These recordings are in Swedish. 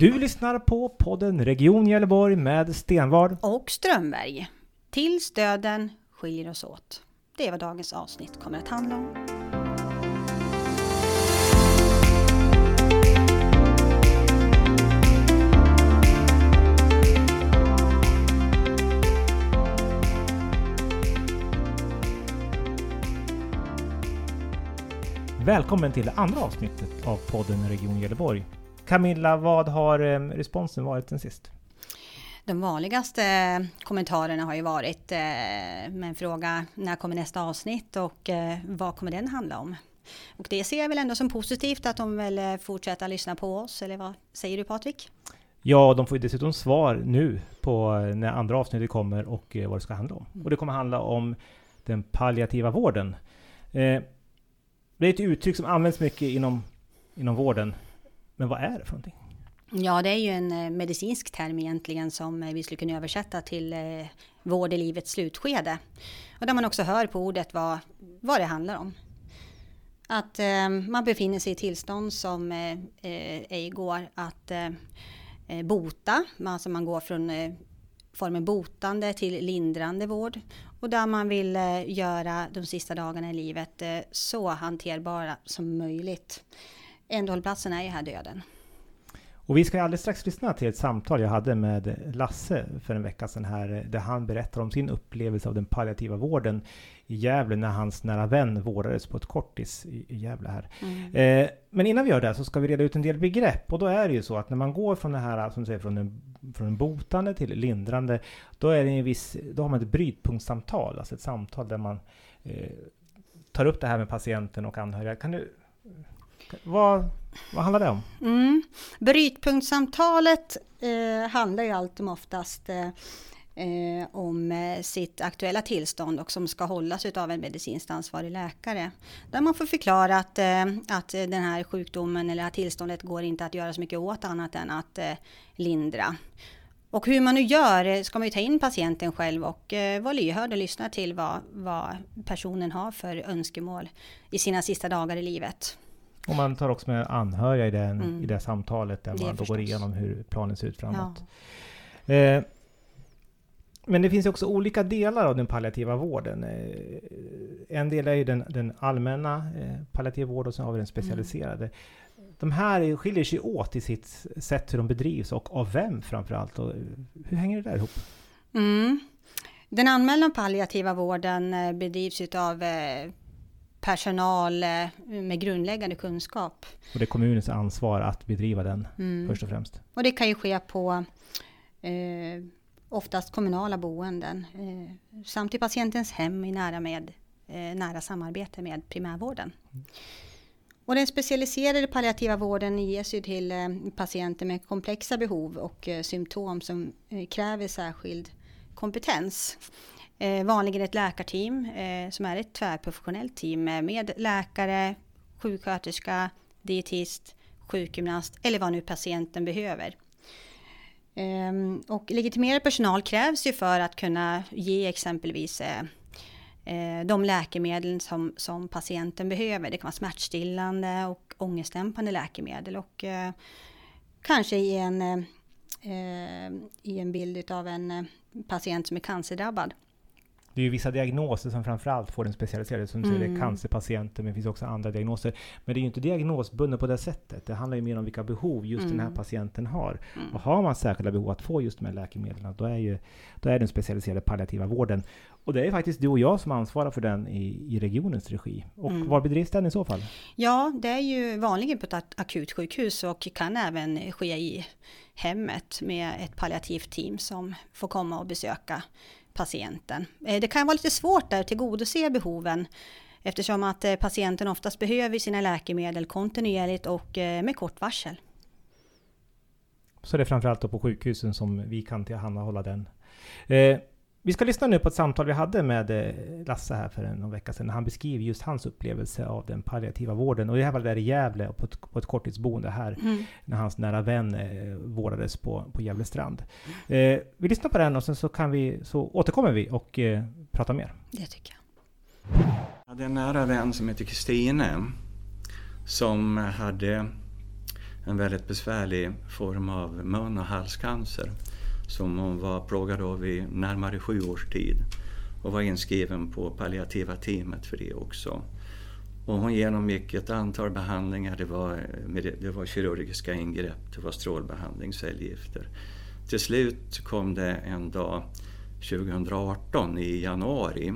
Du lyssnar på podden Region Gävleborg med Stenvard. och Strömberg. Tills döden skiljer oss åt. Det är vad dagens avsnitt kommer att handla om. Välkommen till det andra avsnittet av podden Region Gävleborg. Camilla, vad har eh, responsen varit sen sist? De vanligaste kommentarerna har ju varit eh, med en fråga när kommer nästa avsnitt och eh, vad kommer den handla om? Och det ser jag väl ändå som positivt att de vill eh, fortsätta lyssna på oss, eller vad säger du Patrik? Ja, de får ju dessutom svar nu på eh, när andra avsnittet kommer och eh, vad det ska handla om. Och det kommer handla om den palliativa vården. Eh, det är ett uttryck som används mycket inom, inom vården. Men vad är det för någonting? Ja, det är ju en eh, medicinsk term egentligen som eh, vi skulle kunna översätta till eh, vård i livets slutskede. Och där man också hör på ordet vad, vad det handlar om. Att eh, man befinner sig i tillstånd som eh, ej går att eh, bota. Alltså man går från eh, formen botande till lindrande vård. Och där man vill eh, göra de sista dagarna i livet eh, så hanterbara som möjligt. Ändhållplatsen är ju här döden. Och vi ska alldeles strax lyssna till ett samtal jag hade med Lasse för en vecka sedan här, där han berättar om sin upplevelse av den palliativa vården i Gävle när hans nära vän vårdades på ett kortis i i Gävle här. Mm. Eh, men innan vi gör det så ska vi reda ut en del begrepp och då är det ju så att när man går från det här, som du säger, från en, från en botande till lindrande, då är det en viss, då har man ett brytpunktssamtal, alltså ett samtal där man eh, tar upp det här med patienten och anhöriga. Kan du, vad, vad handlar det om? Mm. Brytpunktssamtalet eh, handlar ju allt om oftast eh, eh, om eh, sitt aktuella tillstånd och som ska hållas av en medicinskt ansvarig läkare. Där man får förklara att, eh, att den här sjukdomen eller här tillståndet går inte att göra så mycket åt annat än att eh, lindra. Och hur man nu gör eh, ska man ju ta in patienten själv och eh, vara lyhörd och lyssna till vad, vad personen har för önskemål i sina sista dagar i livet. Och man tar också med anhöriga i, den, Mm. i det samtalet där Det man då går igenom hur planen ser ut Ja. framåt. Eh, men det finns också olika delar av den palliativa vården. Eh, en del är ju den, den allmänna eh, palliativa vården och sen har vi den specialiserade. De här skiljer sig åt i sitt sätt hur de bedrivs och av vem framförallt. Och hur hänger det där ihop? Mm. Den allmänna palliativa vården eh, bedrivs av eh, personal eh, med grundläggande kunskap. Och det är kommunens ansvar att bedriva den Mm. först och främst. Och det kan ju ske på eh, oftast kommunala boenden eh, samt i patientens hem i nära, med, eh, nära samarbete med primärvården. Och den specialiserade palliativa vården ges ju till eh, patienter med komplexa behov och eh, symptom som kräver särskild kompetens. Eh, vanligen ett läkarteam eh, som är ett tvärprofessionellt team med läkare, sjuksköterska, dietist, sjukgymnast eller vad nu patienten behöver. Ehm, Och legitimerad personal krävs ju för att kunna ge exempelvis eh, eh, de läkemedel som, som patienten behöver. Det kan vara smärtstillande och ångestdämpande läkemedel och eh, kanske i en, eh, i en bild av en eh, patient som är cancerdrabbad. Det är ju vissa diagnoser som framförallt får den specialiserade, som du säger, Mm. cancerpatienter, men det finns också andra diagnoser. Men det är ju inte diagnosbundet på det sättet. Det handlar ju mer om vilka behov just den här Mm. patienten har. Mm. Och har man särskilda behov att få just de här läkemedlen, då är, ju, då är den specialiserade palliativa vården. Och det är faktiskt du och jag som ansvarar för den i, i regionens regi. Och Mm. var bedrivs den i så fall? Ja, det är ju vanligen på ett ak- akutsjukhus och kan även ske i hemmet med ett palliativt team som får komma och besöka patienten. Eh, det kan vara lite svårt där att tillgodose behoven eftersom att eh, patienten oftast behöver sina läkemedel kontinuerligt och eh, med kort varsel. Så det är framförallt på sjukhusen som vi kan tillhandahålla den. Vi ska lyssna nu på ett samtal vi hade med eh, Lasse här för någon vecka sedan. Han beskriver just hans upplevelse av den palliativa vården. Och det här var där i Gävle, på ett, på ett korttidsboende här. Mm. När hans nära vän eh, vårdades på, på Gävle strand. Eh, vi lyssnar på den och sen så, kan vi, så återkommer vi och eh, pratar mer. Det tycker jag. Jag hade en nära vän som heter Kristine som hade en väldigt besvärlig form av mun och halscancer som hon var plågad av i närmare sju års tid och var inskriven på palliativa teamet för det också. Och hon genomgick ett antal behandlingar. Det var, det var kirurgiska ingrepp, det var strålbehandling, cellgifter. Till slut kom det en dag 2018 i januari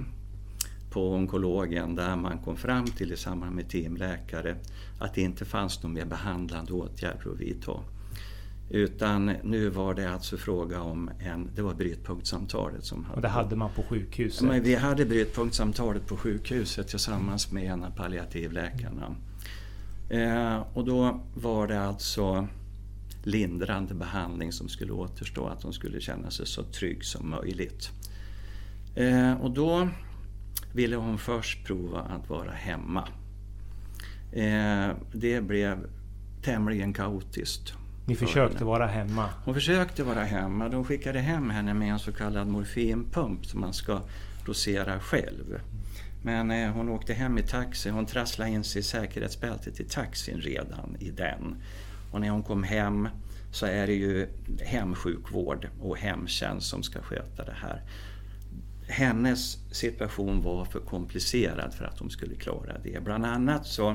på onkologen där man kom fram till i samband med teamläkare att det inte fanns någon mer behandlande åtgärder att vidta. Utan nu var det alltså fråga om en, det var brytpunktssamtalet som hade... Och det hade man på sjukhuset? Men vi hade brytpunktssamtalet på sjukhuset tillsammans med en av palliativläkarna. Eh, och då var det alltså lindrande behandling som skulle återstå, att hon skulle känna sig så trygg som möjligt. Eh, och då ville hon först prova att vara hemma. Eh, det blev tämligen kaotiskt. Ni försökte vara hemma? Hon försökte vara hemma. De skickade hem henne med en så kallad morfinpump som man ska dosera själv. Men eh, hon åkte hem i taxi. Hon trasslade in sig i säkerhetsbältet i taxin redan i den. Och när hon kom hem så är det ju hemsjukvård och hemtjänst som ska sköta det här. Hennes situation var för komplicerad för att hon skulle klara det. Bland annat så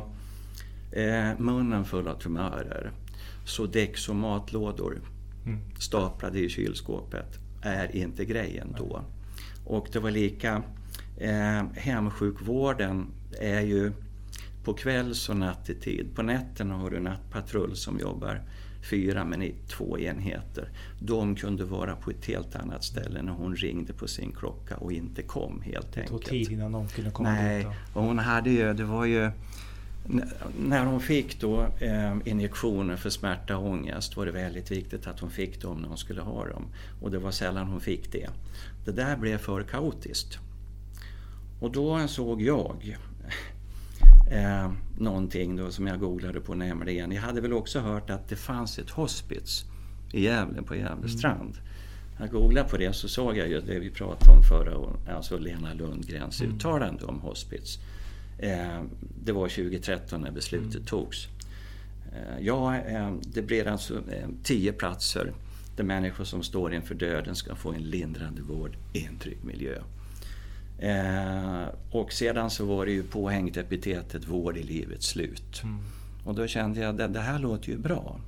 eh, munnen full av tumörer. Sodex och matlådor mm. staplade i kylskåpet är inte grejen då. Och det var lika, eh, hemsjukvården är ju på kvälls och nattetid. På nätterna har du nattpatrull som jobbar fyra men i två enheter. De kunde vara på ett helt annat ställe när hon ringde på sin klocka och inte kom helt enkelt. Det tog tid innan de kunde komma Nej, dit? Nej, och hon hade ju, det var ju när hon fick då eh, injektioner för smärta och ångest var det väldigt viktigt att hon fick dem när hon skulle ha dem. Och det var sällan hon fick det. Det där blev för kaotiskt. Och då såg jag eh, någonting då som jag googlade på nämligen. Jag hade väl också hört att det fanns ett hospice i Gävle, på Gävle mm. strand. Jag googlade på det så såg jag ju det vi pratade om förra alltså Lena Lundgrens mm. uttalande om hospice. Eh, det var 2013 när beslutet mm. togs. Eh, ja, eh, det blir alltså tio platser där människor som står inför döden ska få en lindrande vård i en trygg miljö. och sedan så var det ju påhängt epitetet vård i livets slut. Mm. Och då kände jag att det, här låter ju bra.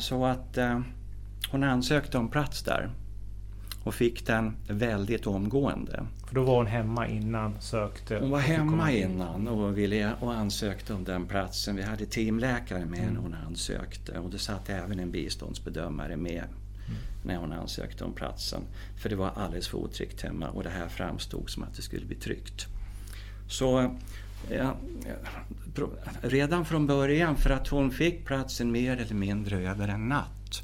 så att hon ansökte om plats där och fick den väldigt omgående. För då var hon hemma innan sökte? Hon var hemma innan och, ville, och ansökte om den platsen. Vi hade teamläkare med mm. när hon ansökte och det satt även en biståndsbedömare med mm. när hon ansökte om platsen. För det var alldeles för otryggt hemma och det här framstod som att det skulle bli tryggt. Så ja, redan från början, för att hon fick platsen mer eller mindre över en natt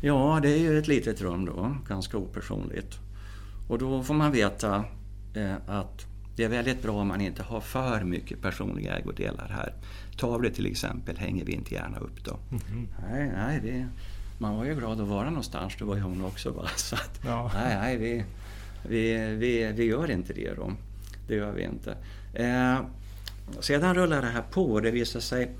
Ja, det är ju ett litet rum då, ganska opersonligt. Och då får man veta eh, att det är väldigt bra om man inte har för mycket personliga ägodelar här. Tavlor till exempel hänger vi inte gärna upp då. Mm -hmm. Nej, nej, vi, man var ju glad att vara någonstans, det var ju hon också. Va? Så att, ja. Nej, nej vi, vi, vi, vi gör inte det då. Det gör vi inte. Eh, sedan rullar det här på och det visar sig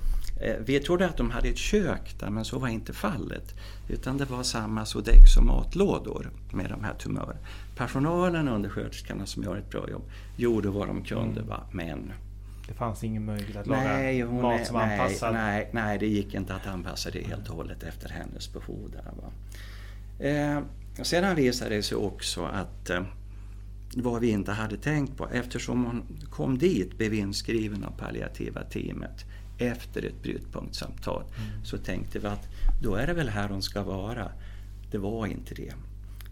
vi trodde att de hade ett kök där, men så var inte fallet. Utan det var samma Sodex och matlådor med de här tumörerna. Personalen och undersköterskorna som gör ett bra jobb gjorde vad de kunde, mm. va? men det fanns ingen möjlighet att nej, laga mat som nej, anpassad? Nej, nej, det gick inte att anpassa det helt och hållet efter hennes behov. Där, va? Eh, sedan visade det sig också att eh, vad vi inte hade tänkt på, eftersom hon kom dit blev inskriven av palliativa teamet efter ett brytpunktssamtal mm. så tänkte vi att då är det väl här hon ska vara. Det var inte det.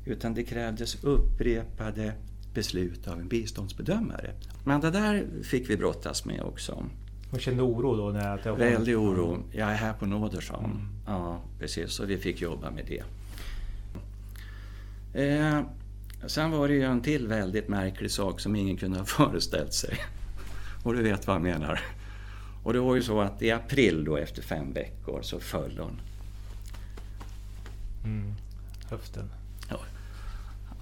Utan det krävdes upprepade beslut av en biståndsbedömare. Men det där fick vi brottas med också. Hon kände oro då? När det var... Väldig oro. Jag är här på nåder, sa hon. Mm. Ja, precis. Så vi fick jobba med det. Eh, sen var det ju en till väldigt märklig sak som ingen kunde ha föreställt sig. Och du vet vad jag menar. Och det var ju så att i april då efter fem veckor så föll hon. Mm. Höften. Ja.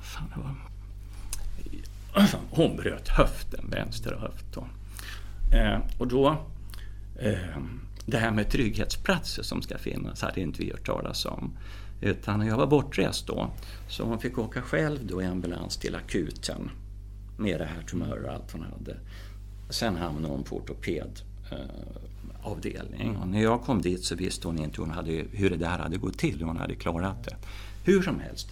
Fan, det var... Hon bröt höften, vänster höft. Då. Eh, och då eh, det här med trygghetsplatser som ska finnas hade inte vi hört talas om. Utan jag var bortrest då. Så hon fick åka själv då i ambulans till akuten. Med det här tumörer och allt hon hade. Sen hamnade hon på ortopedavdelning. Och när jag kom dit så visste hon inte hur, hon hade, hur det där hade gått till, hur hon hade klarat det. Hur som helst.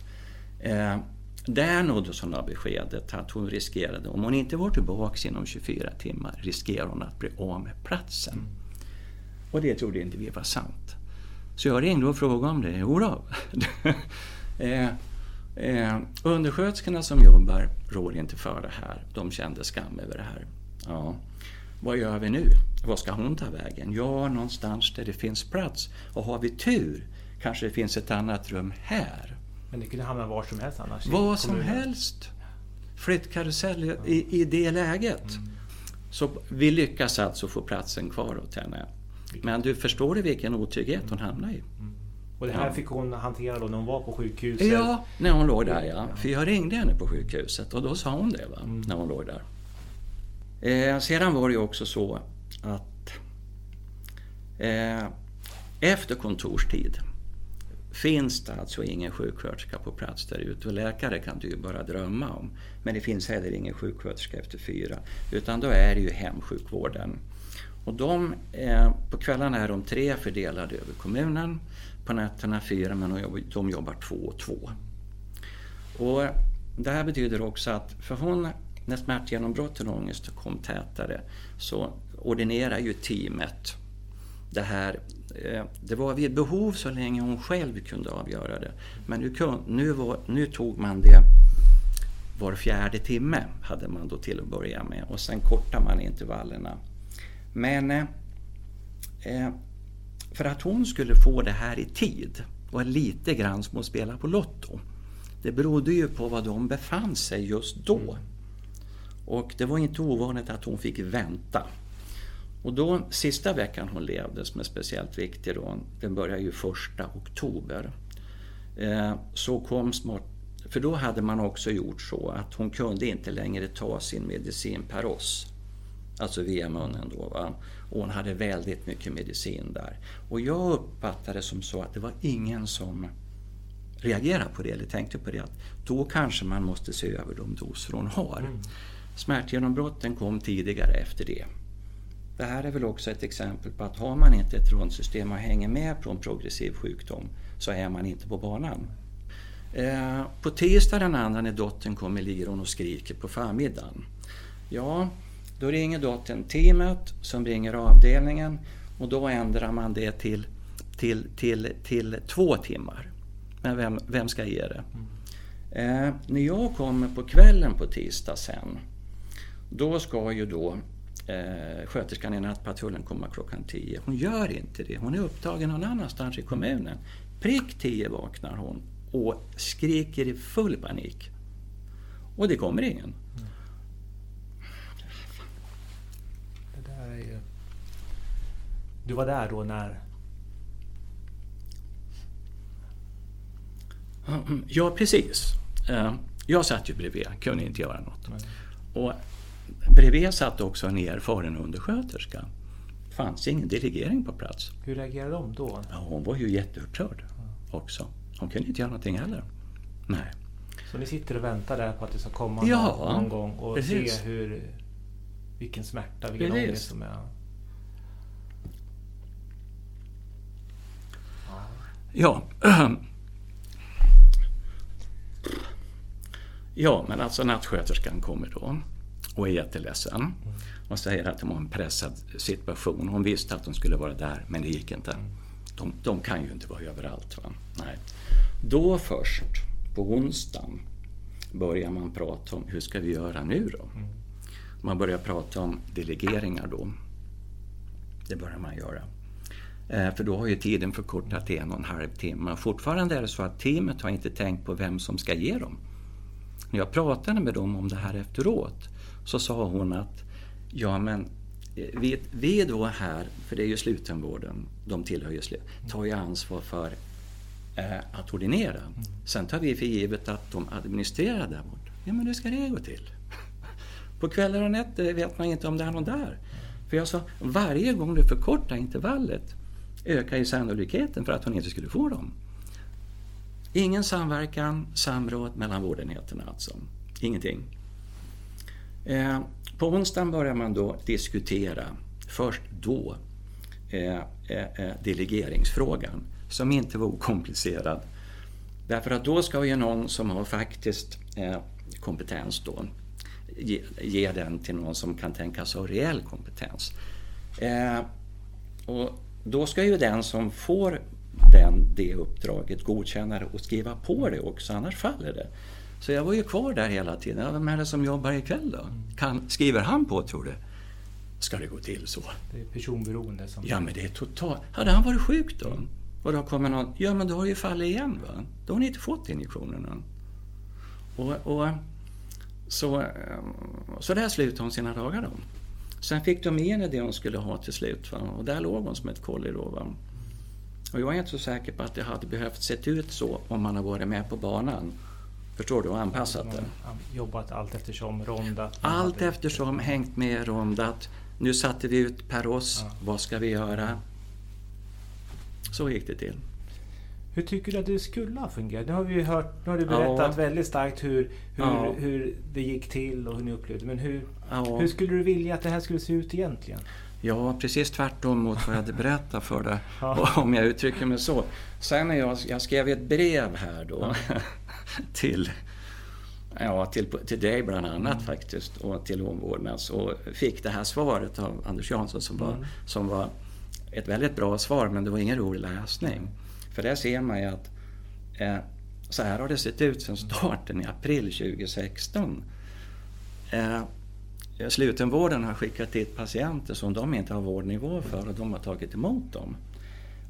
Eh, där nåddes hon av beskedet att hon riskerade, om hon inte var tillbaka inom 24 timmar, riskerar hon att bli av med platsen. Mm. Och det trodde inte vi var sant. Så jag ringde och frågade om det. Jodå. eh, eh, undersköterskorna som jobbar rår inte för det här. De kände skam över det här. Ja. Vad gör vi nu? Vad ska hon ta vägen? Ja, någonstans där det finns plats. Och har vi tur kanske det finns ett annat rum här. Men det kunde hamna var som helst annars? Vad som helst. Flyttkarusell i, i det läget. Mm. Så vi lyckas alltså få platsen kvar åt henne. Men du förstår du vilken otrygghet hon hamnade i? Mm. Och det här ja. fick hon hantera då när hon var på sjukhuset? Ja, när hon låg där ja. För jag ringde henne på sjukhuset och då sa hon det, va? Mm. när hon låg där. Eh, sedan var det ju också så att eh, efter kontorstid finns det alltså ingen sjuksköterska på plats där ute och läkare kan du ju bara drömma om. Men det finns heller ingen sjuksköterska efter fyra. Utan då är det ju hemsjukvården. Och de, eh, på kvällarna är de tre fördelade över kommunen, på nätterna fyra men de jobbar två och två. Och det här betyder också att för hon, när smärtgenombrotten och ångest kom tätare, så ordinerar ju teamet det här. Eh, det var vid behov så länge hon själv kunde avgöra det. Men nu, nu, var, nu tog man det var fjärde timme hade man då till att börja med och sen kortade man intervallerna. Men eh, eh, för att hon skulle få det här i tid var lite grann som att spela på Lotto. Det berodde ju på var de befann sig just då. Och det var inte ovanligt att hon fick vänta. Och då, sista veckan hon levde, som är speciellt viktig då, den börjar ju första oktober. Eh, så kom smart, för då hade man också gjort så att hon kunde inte längre ta sin medicin per oss. Alltså via munnen då. Va? Och hon hade väldigt mycket medicin där. Och jag uppfattade det som så att det var ingen som reagerade på det eller tänkte på det. Att då kanske man måste se över de doser hon har. Mm. Smärtgenombrotten kom tidigare efter det. Det här är väl också ett exempel på att har man inte ett rondsystem och hänger med på en progressiv sjukdom så är man inte på banan. Eh, på tisdag den andra när dottern kommer ligger hon och skriker på förmiddagen. Ja, då ringer dottern teamet som ringer avdelningen och då ändrar man det till, till, till, till två timmar. Men vem, vem ska ge det? Mm. Eh, när jag kommer på kvällen på tisdag sen, då ska ju då eh, sköterskan i nattpatrullen komma klockan tio. Hon gör inte det. Hon är upptagen någon annanstans i kommunen. Prick tio vaknar hon och skriker i full panik. Och det kommer ingen. Mm. Du var där då när? Ja, precis. Eh, jag satt ju bredvid, kunde inte göra något. Nej. Och bredvid satt också en erfaren undersköterska. Det fanns ingen delegering på plats. Hur reagerade de då? Ja, hon var ju jätteupprörd också. Hon kunde inte göra någonting heller. Nej. Så ni sitter och väntar där på att det ska komma ja, någon, någon gång och precis. se hur, vilken smärta, vilken precis. ångest som är... Ja. Ja, men alltså nattsköterskan kommer då och är jätteledsen och säger att de har en pressad situation. Hon visste att hon skulle vara där, men det gick inte. De, de kan ju inte vara överallt. Va? Nej. Då först, på onsdagen, börjar man prata om hur ska vi göra nu då? Man börjar prata om delegeringar då. Det börjar man göra. Eh, för då har ju tiden förkortat till en och en halv timme. Fortfarande är det så att teamet har inte tänkt på vem som ska ge dem. När jag pratade med dem om det här efteråt så sa hon att ja men eh, vi, vi då här, för det är ju slutenvården, de tillhör ju slut, tar ju ansvar för eh, att ordinera. Sen tar vi för givet att de administrerar där borta. Ja men hur ska det gå till? På kvällar och nätter vet man inte om det är någon där. För jag sa, varje gång du förkortar intervallet ökar ju sannolikheten för att hon inte skulle få dem. Ingen samverkan, samråd mellan vårdenheterna alltså. Ingenting. Eh, på onsdagen börjar man då diskutera, först då, eh, eh, eh, delegeringsfrågan, som inte var okomplicerad. Därför att då ska ju någon som har faktiskt eh, kompetens då ge, ge, den till någon som kan tänkas ha reell kompetens. Eh, och då ska ju den som får den, det uppdraget godkänna det och skriva på det också, annars faller det. Så jag var ju kvar där hela tiden. Ja, vem är det som jobbar ikväll då? Kan, skriver han på tror du? Ska det gå till så? Det är personberoende som... Ja men det är totalt... Hade han varit sjuk då? Och då kommer någon... Ja men då har det ju fallit igen va? Då har ni inte fått injektionerna. Och, och, så, så där slutade hon sina dagar då. Sen fick de igen det hon skulle ha till slut. Va? Och där låg hon som ett kolli då. Va? Och jag är inte så säker på att det hade behövt sett ut så om man har varit med på banan. Förstår du? Och anpassat det. Jobbat allt eftersom, rondat? Allt hade... eftersom, hängt med, rondat. Nu satte vi ut per oss. Ja. Vad ska vi göra? Så gick det till. Hur tycker du att det skulle ha fungerat? Nu har vi hört, nu har du berättat ja. väldigt starkt hur, hur, ja. hur det gick till och hur ni upplevde Men hur, hur skulle du vilja att det här skulle se ut egentligen? Ja, precis tvärtom mot vad jag hade berättat för dig. Om jag uttrycker mig så. Sen när jag, jag skrev ett brev här då till, ja, till, till dig bland annat mm. faktiskt och till omvårdnads och fick det här svaret av Anders Jansson som var, mm. som var ett väldigt bra svar men det var ingen rolig läsning. För där ser man ju att eh, så här har det sett ut sedan starten i april 2016. Eh, slutenvården har skickat dit patienter som de inte har vårdnivå för och de har tagit emot dem.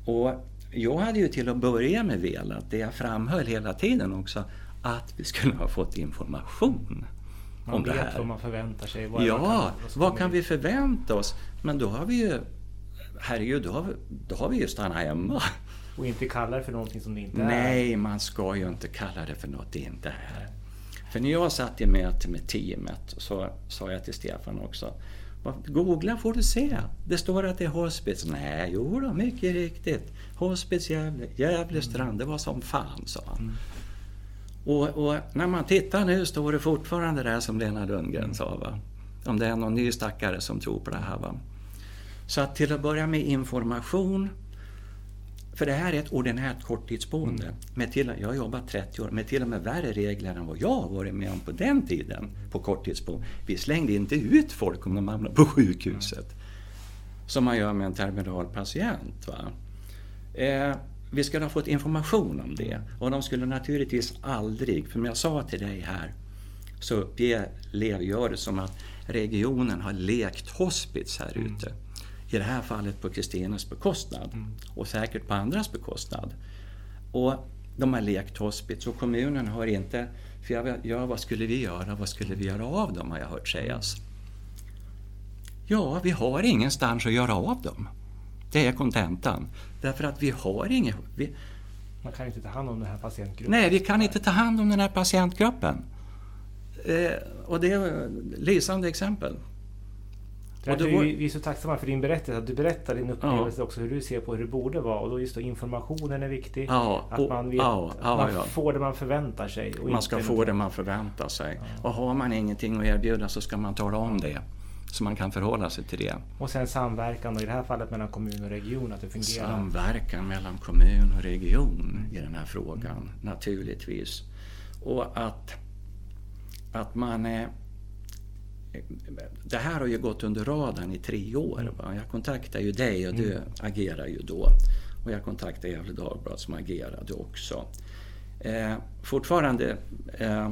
Och jag hade ju till att börja med velat, det jag framhöll hela tiden också, att vi skulle ha fått information. Man om vet det här. vad man förväntar sig. Vad ja, kan, vad, kan vi förvänta oss? Men då har vi ju, herregud, då har vi, då har vi ju stannat hemma. Och inte kalla det för någonting som det inte är. Nej, man ska ju inte kalla det för något det inte är. För när jag satt i möte med teamet så sa jag till Stefan också Googla får du se. Det står att det är hospice. Nej, jo då, mycket riktigt. Hospice Gävle, Gävle strand. Det var som fan, sa han. Mm. Och, och, när man tittar nu står det fortfarande där som Lena Lundgren sa. Va? Om det är någon ny stackare som tror på det här. Va? Så att till att börja med information för det här är ett ordinärt korttidsboende. Mm. Med till, jag har jobbat 30 år med till och med värre regler än vad jag har varit med om på den tiden på korttidsboende. Vi slängde inte ut folk om de hamnade på sjukhuset. Som man gör med en terminalpatient. Va? Eh, vi skulle ha fått information om det och de skulle naturligtvis aldrig, för som jag sa till dig här, så upplever jag det som att regionen har lekt hospice här mm. I det här fallet på Kristinas bekostnad mm. och säkert på andras bekostnad. Och de har lekt hospits och kommunen har inte... För jag, ja, vad skulle vi göra? Vad skulle vi göra av dem har jag hört sägas. Ja, vi har ingenstans att göra av dem. Det är kontentan. Därför att vi har inget... Vi, Man kan inte ta hand om den här patientgruppen. Nej, vi kan inte ta hand om den här patientgruppen. Eh, och det är ett lysande exempel. Och då, vi, vi är så tacksamma för din berättelse, att du berättar din upplevelse ja. också, hur du ser på hur det borde vara. Och då just då informationen är viktig. Ja, att man, vet, ja, man får det man förväntar sig. man ska få det man förväntar sig. Och har man ingenting att erbjuda så ska man tala om det. Så man kan förhålla sig till det. Och sen samverkan, och i det här fallet mellan kommun och region, att det fungerar? Samverkan mellan kommun och region i den här frågan, mm. naturligtvis. Och att, att man är det här har ju gått under radarn i tre år. Mm. Va? Jag kontaktar ju dig och du mm. agerar ju då. Och jag kontaktar Gefle Dagblad som agerade också. Eh, fortfarande, eh,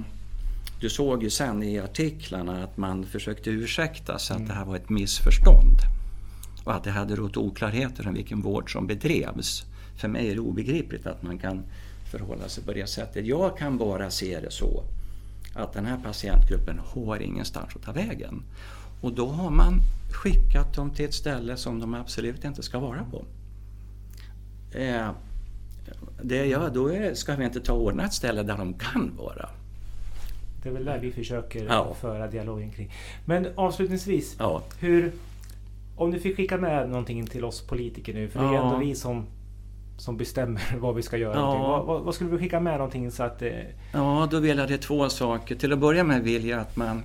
du såg ju sen i artiklarna att man försökte ursäkta sig mm. att det här var ett missförstånd. Och att det hade rått oklarheter om vilken vård som bedrevs. För mig är det obegripligt att man kan förhålla sig på det sättet. Jag kan bara se det så att den här patientgruppen har ingenstans att ta vägen. Och då har man skickat dem till ett ställe som de absolut inte ska vara på. Eh, det gör, då är, ska vi inte ta och ordna ett ställe där de kan vara. Det är väl där vi försöker ja. föra dialogen kring. Men avslutningsvis, ja. hur, Om du fick skicka med någonting till oss politiker nu, för det är Ja. ändå vi som, som bestämmer vad vi ska göra. Ja. Vad, vad, vad skulle du skicka med någonting så att... Eh, Ja, då vill jag det två saker. Till att börja med vill jag att man,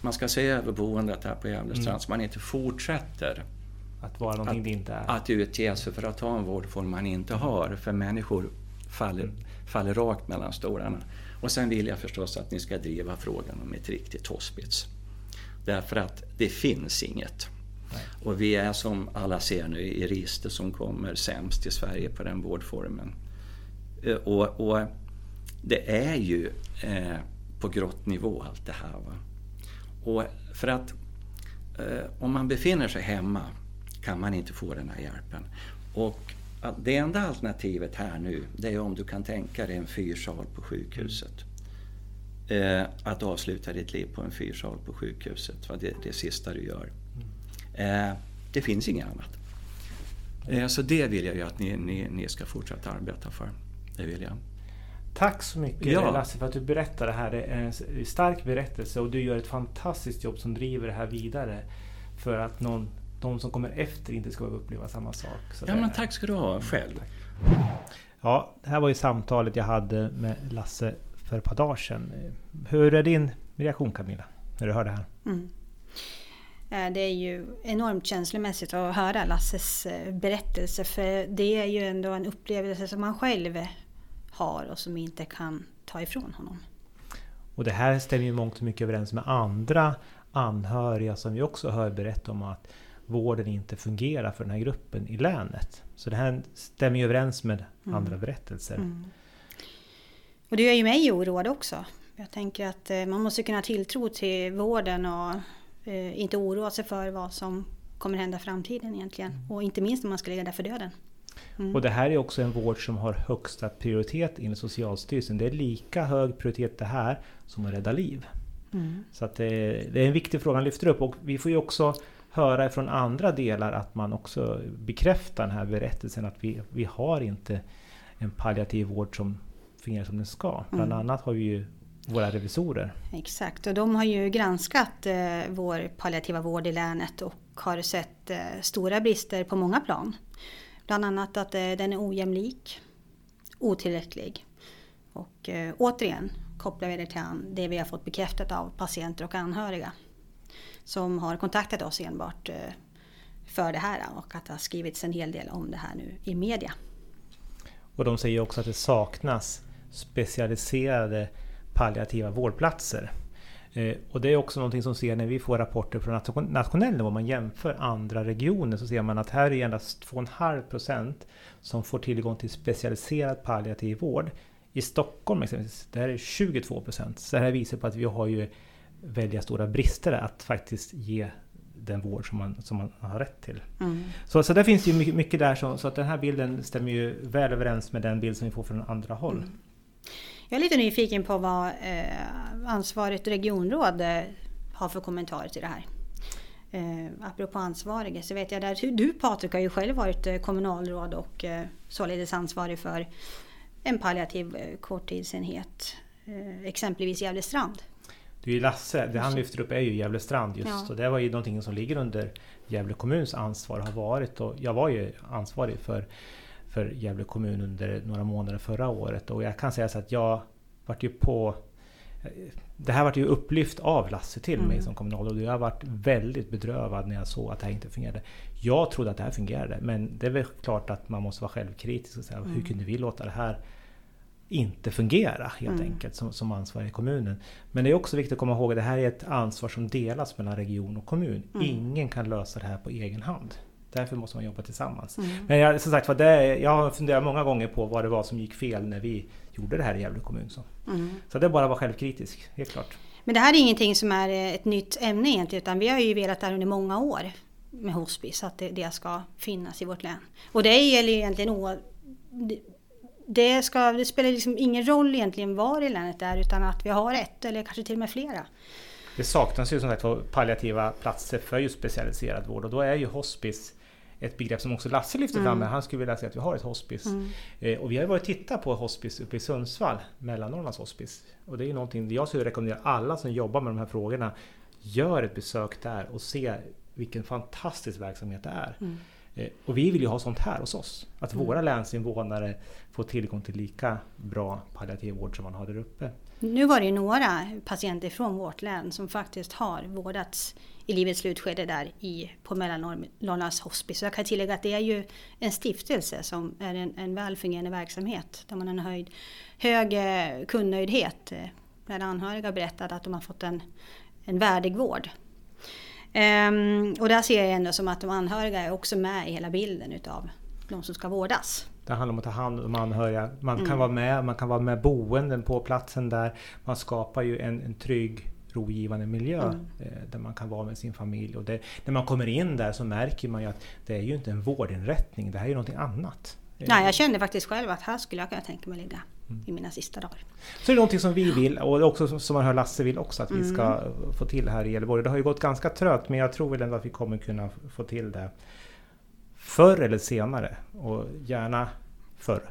man ska se över boendet här på Gävlestrand Mm. så man inte fortsätter att vara någonting det inte är? att utge sig för att ha en vårdform man inte har. För människor faller, faller rakt mellan stolarna. Och sen vill jag förstås att ni ska driva frågan om ett riktigt hospice. Därför att det finns inget. Och vi är som alla ser nu i register som kommer sämst i Sverige på den vårdformen. Eh, och, och det är ju eh, på grottnivå allt det här. Va? Och för att eh, om man befinner sig hemma kan man inte få den här hjälpen. Och det enda alternativet här nu, det är om du kan tänka dig en fyrsal på sjukhuset. Eh, att avsluta ditt liv på en fyrsal på sjukhuset, va? Det, det sista du gör. Eh, det finns inget annat. Eh, så det vill jag ju att ni, ni, ni ska fortsätta arbeta för. Det vill jag. Tack så mycket Ja. Lasse för att du berättar det här. Det är en stark berättelse och du gör ett fantastiskt jobb som driver det här vidare. För att någon, de som kommer efter inte ska uppleva samma sak. Så Ja men tack ska du ha själv. Ja, det här var ju samtalet jag hade med Lasse för ett par dagar sedan. Hur är din reaktion Camilla? När du hör det här? Mm. Eh, Det är ju enormt känslomässigt att höra Lasses eh, berättelse för det är ju ändå en upplevelse som han själv har och som inte kan ta ifrån honom. Och det här stämmer ju mångt och mycket överens med andra anhöriga som vi också hör berätta om att vården inte fungerar för den här gruppen i länet. Så det här stämmer ju överens med Mm. andra berättelser. Mm. Och det gör ju mig oroad också. Jag tänker att eh, man måste kunna ha tilltro till vården och eh, inte oroa sig för vad som kommer hända i framtiden egentligen. Och inte minst när man ska ligga där för döden. Mm. Och det här är också en vård som har högsta prioritet enligt Socialstyrelsen. Det är lika hög prioritet det här som att rädda liv. Mm. Så att det, det är en viktig fråga han lyfter upp och vi får ju också höra från andra delar att man också bekräftar den här berättelsen att vi, vi har inte en palliativ vård som fungerar som den ska. Bland Mm. annat har vi ju våra revisorer. Exakt, och de har ju granskat eh, vår palliativa vård i länet och har sett eh, stora brister på många plan. Bland annat att eh, den är ojämlik, otillräcklig. Och eh, återigen kopplar vi det till det vi har fått bekräftat av patienter och anhöriga. Som har kontaktat oss enbart eh, för det här och att det har skrivits en hel del om det här nu i media. Och de säger också att det saknas specialiserade palliativa vårdplatser. Eh, och det är också någonting som ser när vi får rapporter från nation- nationell nivå, man jämför andra regioner, så ser man att här är endast 2,5% som får tillgång till specialiserad palliativ vård. I Stockholm exempelvis, där är det 22%. Så det här visar på att vi har ju väldigt stora brister att faktiskt ge den vård som man, som man har rätt till. Mm. Så, så där finns ju mycket, mycket där, så, så att den här bilden stämmer ju väl överens med den bild som vi får från andra håll. Mm. Jag är lite nyfiken på vad eh, ansvarigt regionråd eh, har för kommentarer till det här. Eh, apropå ansvarige så vet jag där du Patrik har ju själv varit eh, kommunalråd och eh, således ansvarig för en palliativ eh, korttidsenhet. Eh, exempelvis Gävle strand. Det är ju Lasse, det han lyfter upp är ju Gävle strand just. Ja. Och det var ju någonting som ligger under Gävle kommuns ansvar har varit. Och jag var ju ansvarig för, för Gävle kommun under några månader förra året. Och jag kan säga så att jag vart ju på... Det här vart ju upplyft av Lasse till mig Mm. som kommunalråd. Jag varit väldigt bedrövad när jag såg att det här inte fungerade. Jag trodde att det här fungerade. Men det är väl klart att man måste vara självkritisk och säga hur Mm. kunde vi låta det här inte fungera helt Mm. enkelt som, som ansvarig i kommunen. Men det är också viktigt att komma ihåg att det här är ett ansvar som delas mellan region och kommun. Mm. Ingen kan lösa det här på egen hand. Därför måste man jobba tillsammans. Mm. Men jag, som sagt det, jag har funderat många gånger på vad det var som gick fel när vi gjorde det här i Gävle kommun. Så, Mm. så det är bara att vara självkritisk, helt klart. Men det här är ingenting som är eh, ett nytt ämne egentligen utan vi har ju velat det här under många år med hospice, att det, det ska finnas i vårt län. Och det gäller ju egentligen o, det, ska, det spelar liksom ingen roll egentligen var i länet det är utan att vi har ett eller kanske till och med flera. Det saknas ju som sagt palliativa platser för just specialiserad vård och då är ju hospice ett begrepp som också Lasse lyfter fram. Mm. Men han skulle vilja säga att vi har ett hospice. Mm. Eh, och vi har varit och tittat på hospice uppe i Sundsvall, Mellannorrlands hospice. Och det är ju någonting jag skulle rekommendera alla som jobbar med de här frågorna. Gör ett besök där och se vilken fantastisk verksamhet det är. Mm. Eh, och vi vill ju ha sånt här hos oss. Att Mm. våra länsinvånare får tillgång till lika bra palliativ vård som man har där uppe. Nu var det ju några patienter från vårt län som faktiskt har vårdats i livets slutskede där i, på Mellannorrlands hospice. Så jag kan tillägga att det är ju en stiftelse som är en, en väl fungerande verksamhet där man har en höjd, hög eh, kundnöjdhet. Där anhöriga berättat att de har fått en, en värdig vård. Ehm, och där ser jag ändå som att de anhöriga är också med i hela bilden utav de som ska vårdas. Det handlar om att ta hand om anhöriga. Man kan Mm. vara med, man kan vara med boenden på platsen där. Man skapar ju en, en trygg, rogivande miljö Mm. eh, där man kan vara med sin familj. Och det, när man kommer in där så märker man ju att det är ju inte en vårdinrättning, det här är ju någonting annat. Eh, Nej, jag kände faktiskt själv att här skulle jag kunna tänka mig ligga Mm. i mina sista dagar. Så det är någonting som vi vill och också som- man hör Lasse vill också att vi Mm. ska få till här i Gävleborg. Det har ju gått ganska trögt men jag tror väl ändå att vi kommer kunna få till det förr eller senare och gärna förr.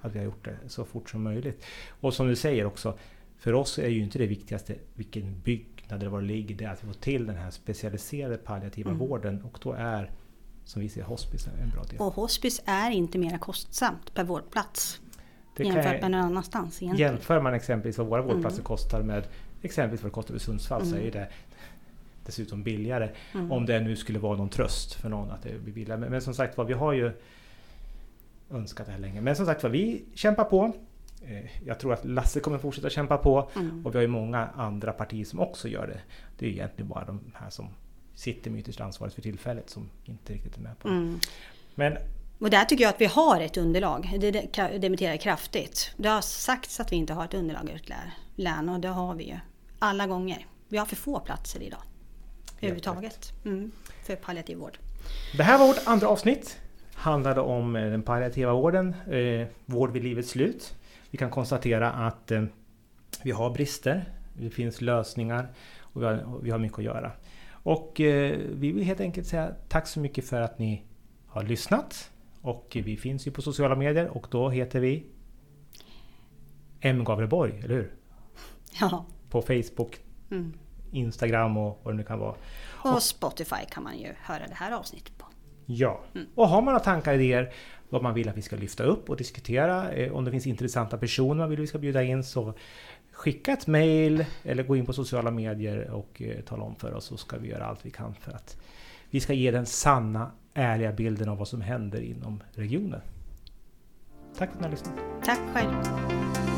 Att vi har gjort det så fort som möjligt. Och som du säger också, för oss är ju inte det viktigaste vilken byggnad eller var det ligger, det är att vi får till den här specialiserade palliativa Mm. vården och då är som vi ser hospice en bra del. Och hospice är inte mer kostsamt per vårdplats Det jämfört med någon annanstans egentligen. Jämför man exempelvis vad våra vårdplatser Mm. kostar med exempelvis vad det kostar i Sundsvall så är Mm. det dessutom billigare. Mm. Om det nu skulle vara någon tröst för någon att det blir billigare. Men, men som sagt var, vi har ju önskat det här länge. Men som sagt var, vi kämpar på. Eh, Jag tror att Lasse kommer fortsätta kämpa på. Mm. Och vi har ju många andra partier som också gör det. Det är egentligen bara de här som sitter med ytterst ansvaret för tillfället som inte riktigt är med på det. Mm. Men Och där tycker jag att vi har ett underlag. Det jag kraftigt. Det har sagts att vi inte har ett underlag i ett lä- län och det har vi ju. Alla gånger. Vi har för få platser idag. Överhuvudtaget. Mm. För palliativ vård. Det här var vårt andra avsnitt. Handlade om eh, den palliativa vården, eh, vård vid livets slut. Vi kan konstatera att eh, vi har brister, det finns lösningar och vi har, och vi har mycket att göra. Och eh, vi vill helt enkelt säga tack så mycket för att ni har lyssnat. Och vi finns ju på sociala medier och då heter vi M Gavleborg, eller hur? Ja. På Facebook, Mm. Instagram och vad det nu kan vara. Och Spotify kan man ju höra det här avsnittet på. Ja, Mm. och har man några tankar, idéer, vad man vill att vi ska lyfta upp och diskutera, eh, om det finns intressanta personer man vill att vi ska bjuda in så skicka ett mail eller gå in på sociala medier och eh, tala om för oss så ska vi göra allt vi kan för att vi ska ge den sanna, ärliga bilden av vad som händer inom regionen. Tack för att ni har lyssnat. Tack själv.